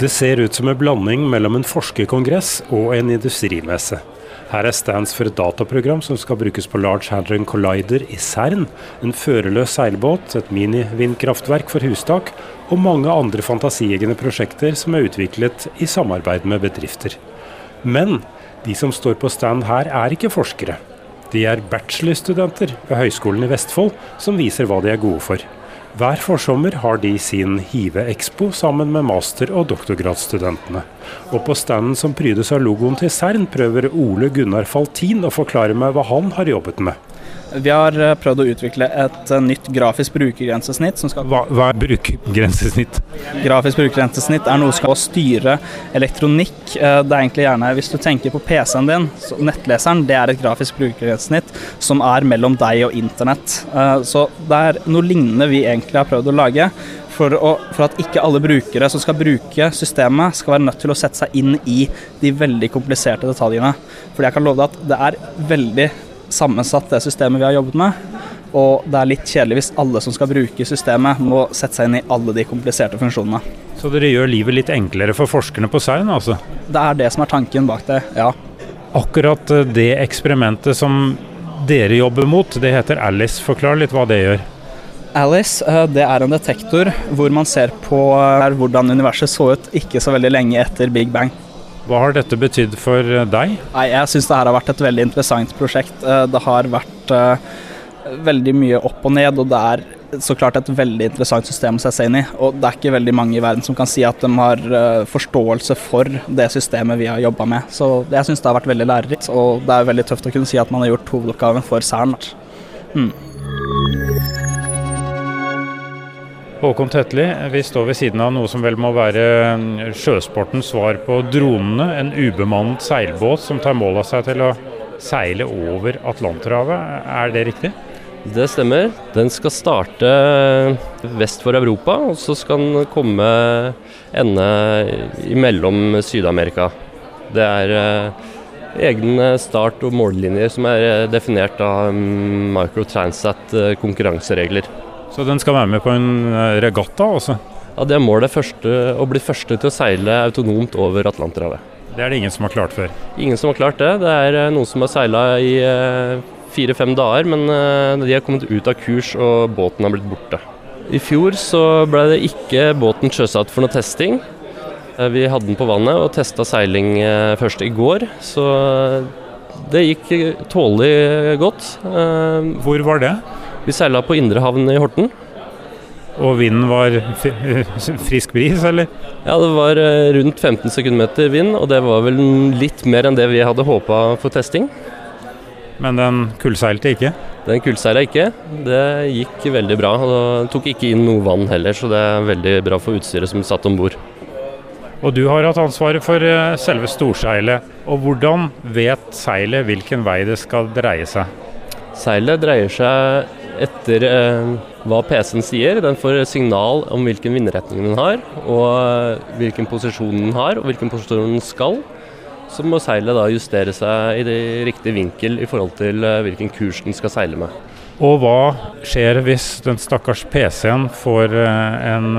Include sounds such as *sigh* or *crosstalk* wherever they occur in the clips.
Det ser ut som en blanding mellom en forskerkongress og en industrimesse. Her er stands for et dataprogram som skal brukes på Large Hadron Collider i Cern, en førerløs seilbåt, et mini-vindkraftverk for hustak og mange andre fantasieggende prosjekter som er utviklet i samarbeid med bedrifter. Men de som står på stand her er ikke forskere. De er bachelorstudenter ved Høgskolen i Vestfold som viser hva de er gode for. Hver forsommer har de sin Hive-expo sammen med master- og doktorgradsstudentene. Og på standen som prydes av logoen til CERN, prøver Ole Gunnar Faltin å forklare meg hva han har jobbet med. Vi har eh, prøvd å utvikle et eh, nytt grafisk brukergrensesnitt. Hva, hva er brukergrensesnitt? Grafisk brukergrensesnitt er noe som skal styre elektronikk. Eh, det er egentlig gjerne, Hvis du tenker på PC-en din, nettleseren, det er et grafisk brukergrensesnitt som er mellom deg og internett. Så det er noe lignende vi egentlig har prøvd å lage. For, å, for, at ikke alle brukere som skal bruke systemet, skal være nødt til å sette seg inn i de veldig kompliserte detaljene. Fordi jeg kan love deg at det er veldig sammensatt, det systemet vi har jobbet med. Og det er litt kjedelig hvis alle som skal bruke systemet, må sette seg inn i alle de kompliserte funksjonene. Så dere gjør livet litt enklere for forskerne på CERN, altså? Det er det som er tanken bak det, ja. Akkurat eh, det eksperimentet som dere jobber mot, det heter Alice. Forklar litt hva det gjør. Alice eh, det er en detektor hvor man ser på eh, hvordan universet så ut ikke så veldig lenge etter Big Bang. Hva har dette betydd for eh, deg? Nei, jeg syns det her har vært et veldig interessant prosjekt. Eh, det har vært uh, veldig mye opp og ned, og det er så klart et veldig interessant system å sette seg inn i. Og det er ikke veldig mange i verden som kan si at de har forståelse for det systemet vi har jobba med. Så jeg syns det har vært veldig lærerikt, og det er veldig tøft å kunne si at man har gjort hovedoppgaven for CERN. Mm. Håkon Tetli, vi står ved siden av noe som vel må være mm, sjøsportens svar på dronene. En ubemannet seilbåt som tar mål av seg til å seile over Atlanterhavet. Er det riktig? Det stemmer. Den skal starte vest for Europa, og så skal den komme ende imellom Syd-Amerika. Det er eh, egne start- og mållinjer som er eh, definert av mm, Microtransat eh, konkurranseregler. Så den skal være med på en eh, regatta også? Ja, Det er målet første, å bli første til å seile autonomt over Atlanterhavet. Det er det ingen som har klart før? Ingen som har klart det. Det er eh, noen som har seila i eh, fire-fem dager, men de har kommet ut av kurs og båten har blitt borte. I fjor så ble det ikke båten sjøsatt for noe testing. Vi hadde den på vannet og testa seiling først i går, så det gikk tålelig godt. Hvor var det? Vi seila på indre havn i Horten. Og vinden var *laughs* frisk bris, eller? Ja, det var eh, rundt 15 sekundmeter vind, og det var vel litt mer enn det vi hadde håpa for testing. Men den kullseilte ikke? Den kullseila ikke. Det gikk veldig bra. og Det tok ikke inn noe vann heller, så det er veldig bra for utstyret som satt om bord. Og du har hatt ansvaret for eh, selve storseilet. Og hvordan vet seilet hvilken vei det skal dreie seg? Seilet dreier seg etter eh, hva PC-en sier. Den får signal om hvilken vindretning den har, og eh, hvilken posisjon den har, og hvilken posisjon den skal. Så må seilet da justere seg i riktig vinkel i forhold til eh, hvilken kurs den skal seile med. Og hva skjer hvis den stakkars PC-en får eh, en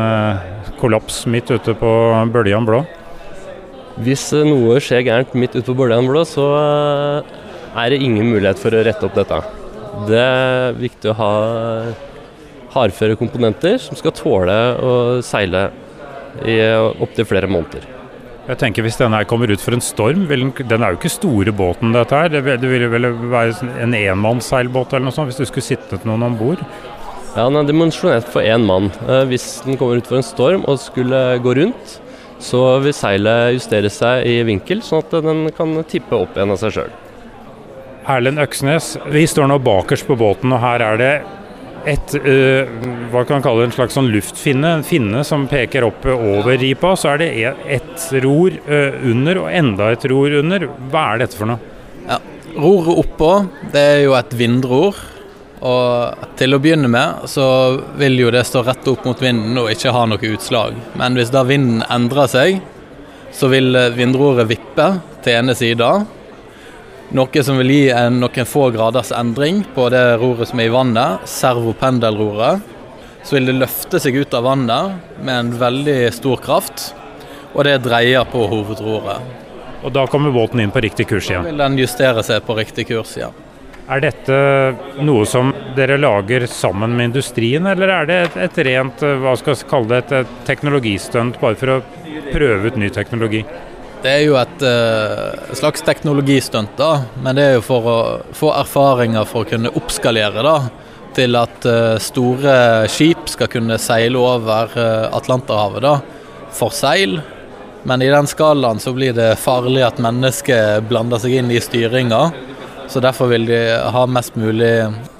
kollaps midt ute på Bøljan blå? Hvis noe skjer gærent midt ute på Bøljan blå, så er det ingen mulighet for å rette opp dette. Det er viktig å ha hardføre komponenter som skal tåle å seile i opptil flere måneder. Jeg tenker Hvis denne her kommer ut for en storm, den, den er jo ikke store båten dette her. Det, det ville vel være en enmannsseilbåt eller noe sånt hvis du skulle sittet noen om bord? Ja, den er dimensjonert for én mann. Eh, hvis den kommer ut for en storm og skulle gå rundt, så vil seilet justere seg i vinkel, sånn at den kan tippe opp igjen av seg sjøl. Erlend Øksnes, vi står nå bakerst på båten, og her er det et uh, hva kan man kalle en slags sånn luftfinne, en finne som peker opp over ripa. Så er det ett ror uh, under og enda et ror under. Hva er dette for noe? Ja, Roret oppå, det er jo et vindror. Og til å begynne med så vil jo det stå rett opp mot vinden og ikke ha noe utslag. Men hvis da vinden endrer seg, så vil vindroret vippe til ene sida noe som vil gi en, noen få graders endring på det roret som er i vannet, servopendelroret. Så vil det løfte seg ut av vannet med en veldig stor kraft. og det dreier på hovedroret. Og da kommer båten inn på riktig kurs igjen? Da vil den justere seg på riktig kurs, ja. Er dette noe som dere lager sammen med industrien, eller er det et, et rent eh, hva skal jeg kalle det, et, et teknologistunt bare for å prøve ut ny teknologi? Det er jo et uh, slags teknologistunt, da, men det er jo for å få erfaringer for å kunne oppskalere da, til at uh, store skip skal kunne seile over uh, Atlanterhavet da, for seil. Men i den skalaen så blir det farlig at mennesker blander seg inn i styringa. Så derfor vil de ha mest mulig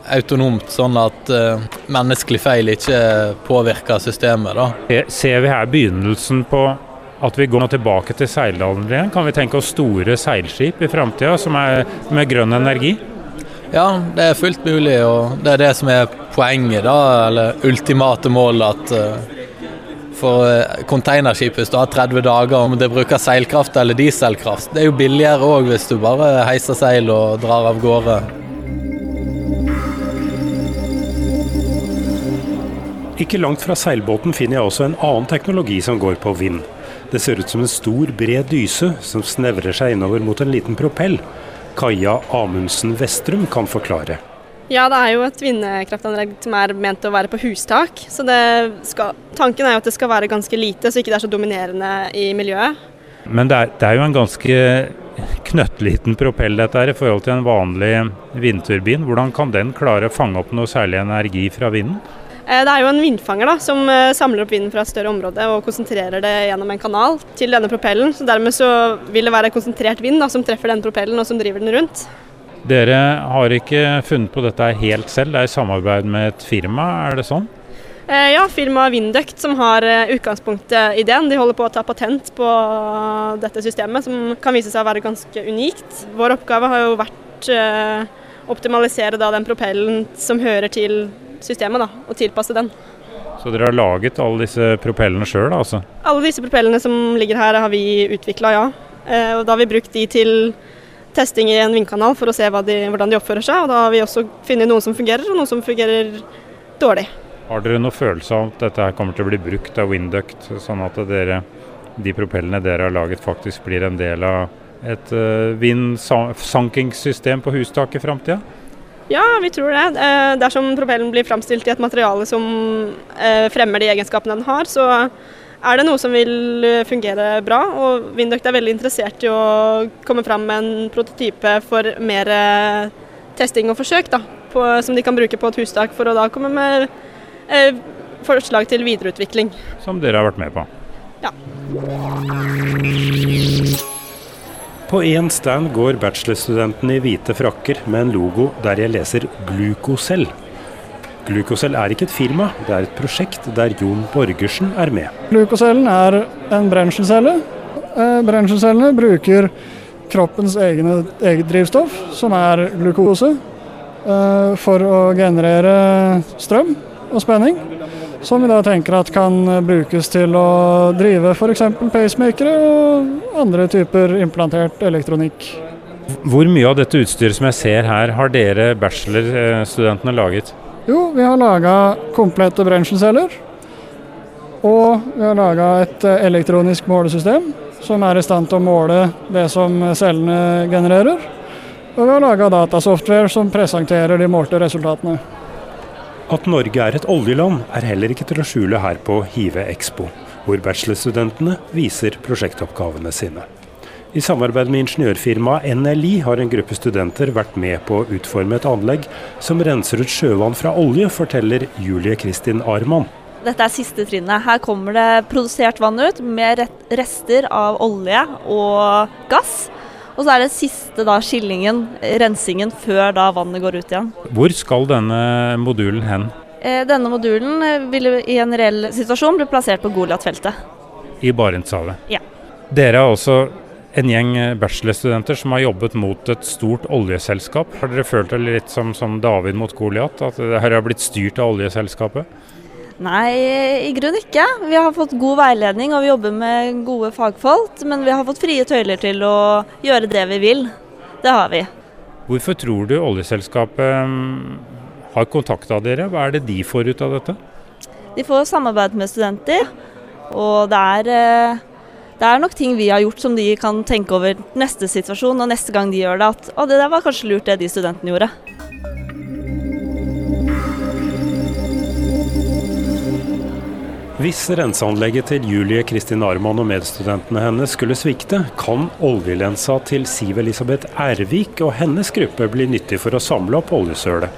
autonomt, sånn at uh, menneskelig feil ikke påvirker systemet. da. Ser vi her begynnelsen på at vi går nå tilbake til seilalderen igjen? Kan vi tenke oss store seilskip i framtida som er med grønn energi? Ja, det er fullt mulig, og det er det som er poenget, da, eller ultimate mål, at eh, for eh, containerskip, hvis du har 30 dager, om det bruker seilkraft eller dieselkraft, det er jo billigere òg hvis du bare heiser seil og drar av gårde. Ikke langt fra seilbåten finner jeg også en annen teknologi som går på vind. Det ser ut som en stor, bred dyse som snevrer seg innover mot en liten propell. Kaja Amundsen Vestrum kan forklare. Ja, det er jo et vindkraftanlegg som er ment å være på hustak. Så det skal, tanken er jo at det skal være ganske lite, så ikke det er så dominerende i miljøet. Men det er, det er jo en ganske knøttliten propell dette her i forhold til en vanlig vindturbin. Hvordan kan den klare å fange opp noe særlig energi fra vinden? Eh, Det er jo en vindfanger da, som eh, samler opp vinden fra et større område og konsentrerer det gjennom en kanal til denne propellen. Så Dermed så vil det være konsentrert vind da, som treffer denne propellen og som driver den rundt. Dere har ikke funnet på dette helt selv, det er i samarbeid med et firma, er det sånn? Eh, Ja, firmaet Vindøkt som har utgangspunktet i den. De holder på å ta patent på dette systemet, som kan vise seg å være ganske unikt. Vår oppgave har jo vært å optimalisere da den propellen som hører til systemet, da, og tilpasse den. Så dere har laget alle disse propellene sjøl, altså? Alle disse propellene som ligger her har vi utvikla, ja. Eh, Og da har vi brukt de til testing i en vindkanal for å se de, hvordan de oppfører seg. Og da har vi også funnet noen som fungerer, og noen som fungerer dårlig. Har dere noe følelse av at dette her kommer til å bli brukt av Winduct, sånn at dere, de propellene dere har laget faktisk blir en del av et uh, vindsankingssystem på hustak i framtida? Ja, vi tror det. Eh, Dersom propellen blir framstilt i et materiale som eh, fremmer de egenskapene den har, så er det noe som vil eh, fungere bra. Og Winduct er veldig interessert i å komme fram med en prototype for mer testing og forsøk, da, på, som de kan bruke på et hustak, for å da komme med forslag til videreutvikling. Som dere har vært med på? Ja. På én stand går bachelorstudentene i hvite frakker med en logo der jeg leser 'Glukosell'. Glukosell er ikke et firma, det er et prosjekt der Jon Borgersen er med. Glucocellen er en brenselcelle. Eh, Brenselcellene bruker kroppens egne, eget drivstoff, som er glukose, eh, for å generere strøm og spenning. Som vi da tenker at kan brukes til å drive f.eks. pacemakere og andre typer implantert elektronikk. Hvor mye av dette utstyret som jeg ser her, har dere bachelorstudentene laget? Jo, vi har laga komplette brenselceller. Og vi har laga et eh, elektronisk målesystem som er i stand til å måle det som cellene genererer. Og vi har laga datasoftware som presenterer de målte resultatene. At Norge er et oljeland er heller ikke til å skjule her på Hive Expo, hvor bachelorstudentene viser prosjektoppgavene sine. I samarbeid med ingeniørfirmaet NLI har en gruppe studenter vært med på å utforme et anlegg som renser ut sjøvann fra olje, forteller Julie Kristin Arman. Dette er siste trinnet. Her kommer det produsert vann ut med rester av olje og gass. Og så er det siste da skillingen, rensingen, før da vannet går ut igjen. Hvor skal denne modulen hen? Eh, Denne modulen ville vil i en reell situasjon bli plassert på Goliat-feltet. I Barentshavet. Ja. Dere er også en gjeng bachelorstudenter som har jobbet mot et stort oljeselskap. Har dere følt det litt som, som David mot Goliat, at dette har blitt styrt av oljeselskapet? Nei, i grunnen ikke. Vi har fått god veiledning og vi jobber med gode fagfolk. Men vi har fått frie tøyler til å gjøre det vi vil. Det har vi. Hvorfor tror du oljeselskapet mm, har kontakta dere? Hva er det de får ut av dette? De får samarbeid med studenter, og det er, eh, det er nok ting vi har gjort som de kan tenke over neste situasjon og neste gang de gjør det. At å, det der var kanskje lurt det de studentene gjorde. Hvis renseanlegget til Julie Kristin Arman og medstudentene hennes skulle svikte, kan oljelensa til Siv Elisabeth Ervik og hennes gruppe bli nyttig for å samle opp oljesølet.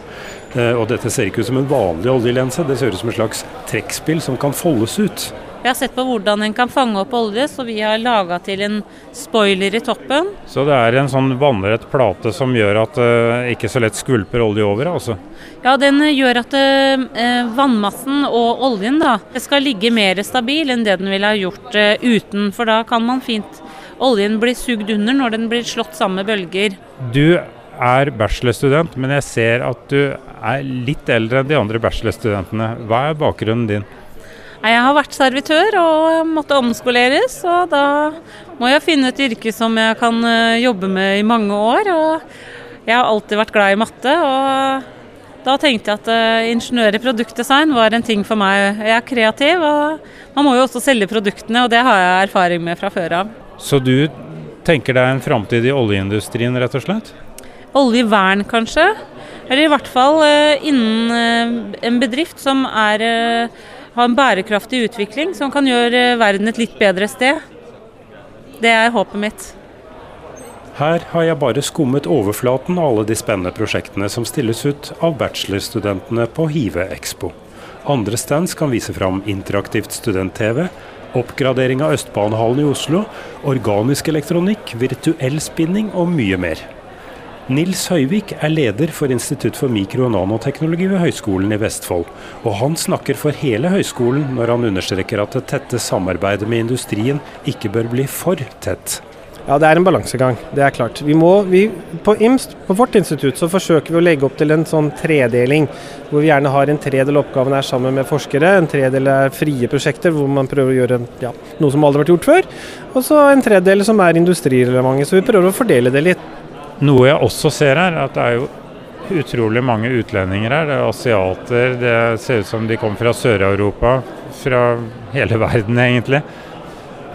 Eh, og dette ser ikke ut som en vanlig oljelense, det ser ut som et slags trekkspill som kan foldes ut. Vi har sett på hvordan en kan fange opp olje, så vi har laga til en spoiler i toppen. Så det er en sånn vannrett plate som gjør at det uh, ikke så lett skvulper olje over? altså? Ja, den gjør at uh, vannmassen og oljen da, skal ligge mer stabil enn det den ville ha gjort uten. For da kan man fint oljen bli sugd under når den blir slått sammen med bølger. Du er bachelorstudent, men jeg ser at du er litt eldre enn de andre bachelorstudentene. Hva er bakgrunnen din? Jeg har vært servitør og måtte omskoleres, og da må jeg finne et yrke som jeg kan eh, jobbe med i mange år. Og jeg har alltid vært glad i matte, og da tenkte jeg at uh, ingeniør i produktdesign var en ting for meg. Jeg er kreativ, og man må jo også selge produktene, og det har jeg erfaring med fra før av. Så du tenker deg en framtid i oljeindustrien, rett og slett? Oljevern, kanskje. Eller i hvert fall innen en bedrift som er ha en bærekraftig utvikling som kan gjøre verden et litt bedre sted. Det er håpet mitt. Her har jeg bare skummet overflaten av alle de spennende prosjektene som stilles ut av bachelorstudentene på Hive Expo. Andre stands kan vise fram interaktivt student-TV, oppgradering av Østbanehallen i Oslo, organisk elektronikk, virtuell spinning og mye mer. Nils Høyvik er leder for Institutt for mikro- og nanoteknologi ved Høgskolen i Vestfold. Og han snakker for hele høyskolen når han understreker at det tette samarbeidet med industrien ikke bør bli for tett. Ja, det er en balansegang. Det er klart. Vi må, vi, på, IMST, på vårt institutt så forsøker vi å legge opp til en sånn tredeling, hvor vi gjerne har en tredel oppgaven er sammen med forskere, en tredel er frie prosjekter hvor man prøver å gjøre ja, noe som aldri har vært gjort før, og så en tredel som er industrirelevante. Så vi prøver å fordele det litt. Noe jeg også ser her, at det er jo utrolig mange utlendinger her. Det er asiater, det ser ut som de kommer fra Sør-Europa. Fra hele verden, egentlig.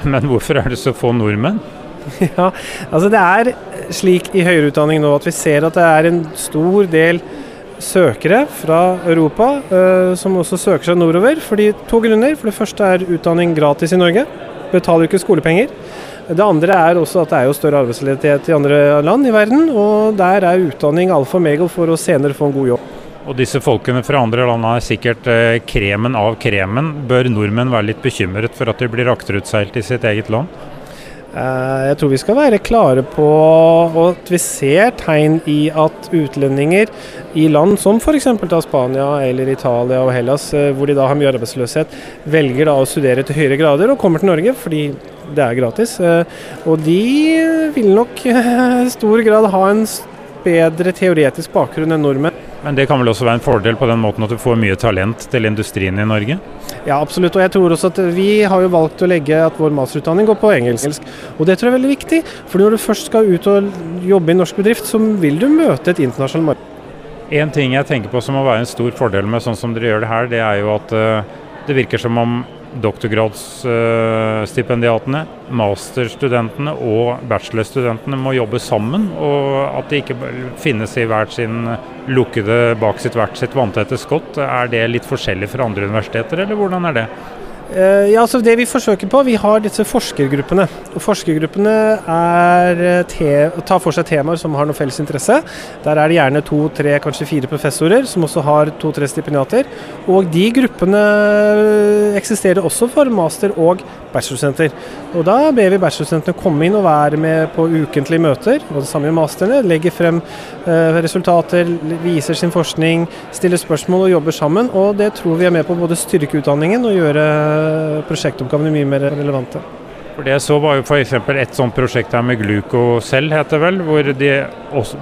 Men hvorfor er det så få nordmenn? *laughs* Ja, altså Det er slik i høyere utdanning nå at vi ser at det er en stor del søkere fra Europa uh, som også søker seg nordover. Fordi To grunner. For det første er utdanning gratis i Norge. Betaler ikke skolepenger. Det andre er også at det er jo større arbeidsledighet i andre land i verden, og der er utdanning alfa og mega for å senere få en god jobb. Og disse folkene fra andre land er sikkert eh, kremen av kremen. Bør nordmenn være litt bekymret for at de blir akterutseilt i sitt eget land? Eh, jeg tror vi skal være klare på at vi ser tegn i at utlendinger i land som f.eks. Spania eller Italia og Hellas, eh, hvor de da har mye arbeidsløshet, velger da å studere til høyere grader og kommer til Norge fordi det er gratis. Eh, og de vil nok i *laughs* stor grad ha en bedre teoretisk bakgrunn enn nordmenn. Men det kan vel også være en fordel på den måten at du får mye talent til industrien i Norge? Ja, absolutt. Og jeg tror også at vi har jo valgt å legge at vår masterutdanning går på engelsk. Og det tror jeg er veldig viktig. For når du først skal ut og jobbe i norsk bedrift, så vil du møte et internasjonalt marked. En ting jeg tenker på som må være en stor fordel med sånn som dere gjør det her, det er jo at uh, det virker som om doktorgradsstipendiatene, masterstudentene og bachelorstudentene må jobbe sammen, og at de ikke finnes i hvert sin lukkede bak sitt hvert sitt vanntette skott. Er det litt forskjellig fra andre universiteter, eller hvordan er det? Uh, ja, altså det Vi forsøker på, vi har disse forskergruppene. Og Forskergruppene er, eh, tar for seg temaer som har noe felles interesse. Der er det gjerne to, tre, kanskje fire professorer som også har to-tre stipendiater. Og de gruppene eksisterer også for master- og bachelorstudenter. Og Da ber vi bachelorstudentene komme inn og være med på ukentlige møter. og det samme med masterne. Legger frem resultater, viser sin forskning, stiller spørsmål og jobber sammen. Og Det tror vi er med på både styrke utdanningen og gjøre prosjektoppgavene mye mer relevante. For Det jeg så var jo f.eks. et sånt prosjekt her med Glukocell, heter det vel, hvor de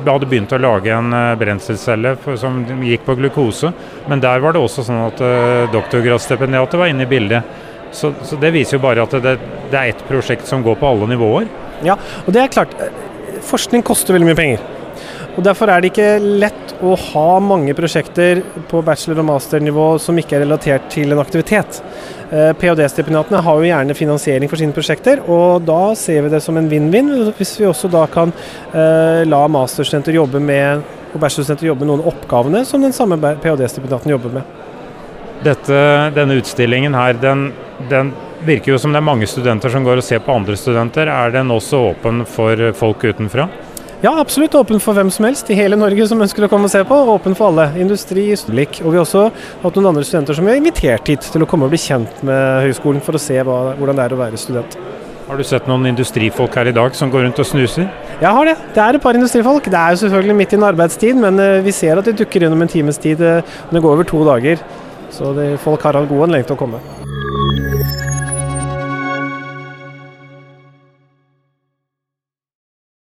hadde begynt å lage en eh, brenselcelle som gikk på glukose. Men der var det også sånn at uh, doktorgradsstipendiatet var inne i bildet. Så, så, det viser jo bare at det, det er ett prosjekt som går på alle nivåer. Ja, og det er klart. Eh, forskning koster veldig mye penger. Og Derfor er det ikke lett å ha mange prosjekter på bachelor- og masternivå som ikke er relatert til en aktivitet. Eh, Ph.d.-stipendiatene har jo gjerne finansiering for sine prosjekter, og da ser vi det som en vinn-vinn hvis vi også da kan eh, la masterstudenter jobbe med og bachelorstudenter jobbe med noen oppgavene som den samme ph.d.stipendiaten jobber med. Dette, denne utstillingen her, den, den virker jo som det er mange studenter som går og ser på andre studenter. Er den også åpen for folk utenfra? Ja, absolutt åpen for hvem som helst i hele Norge som ønsker å komme og se på. Åpen for alle. Industri, blikk. Og vi har også hatt noen andre studenter som vi har invitert hit til å komme og bli kjent med høyskolen for å se hva, hvordan det er å være student. Har du sett noen industrifolk her i dag som går rundt og snuser? Jeg har det. Det er et par industrifolk. Det er jo selvfølgelig midt i en arbeidstid, men eh, vi ser at de dukker innom en times tid. eh, Det går over to dager. Så de, folk har hatt god anledning til å komme.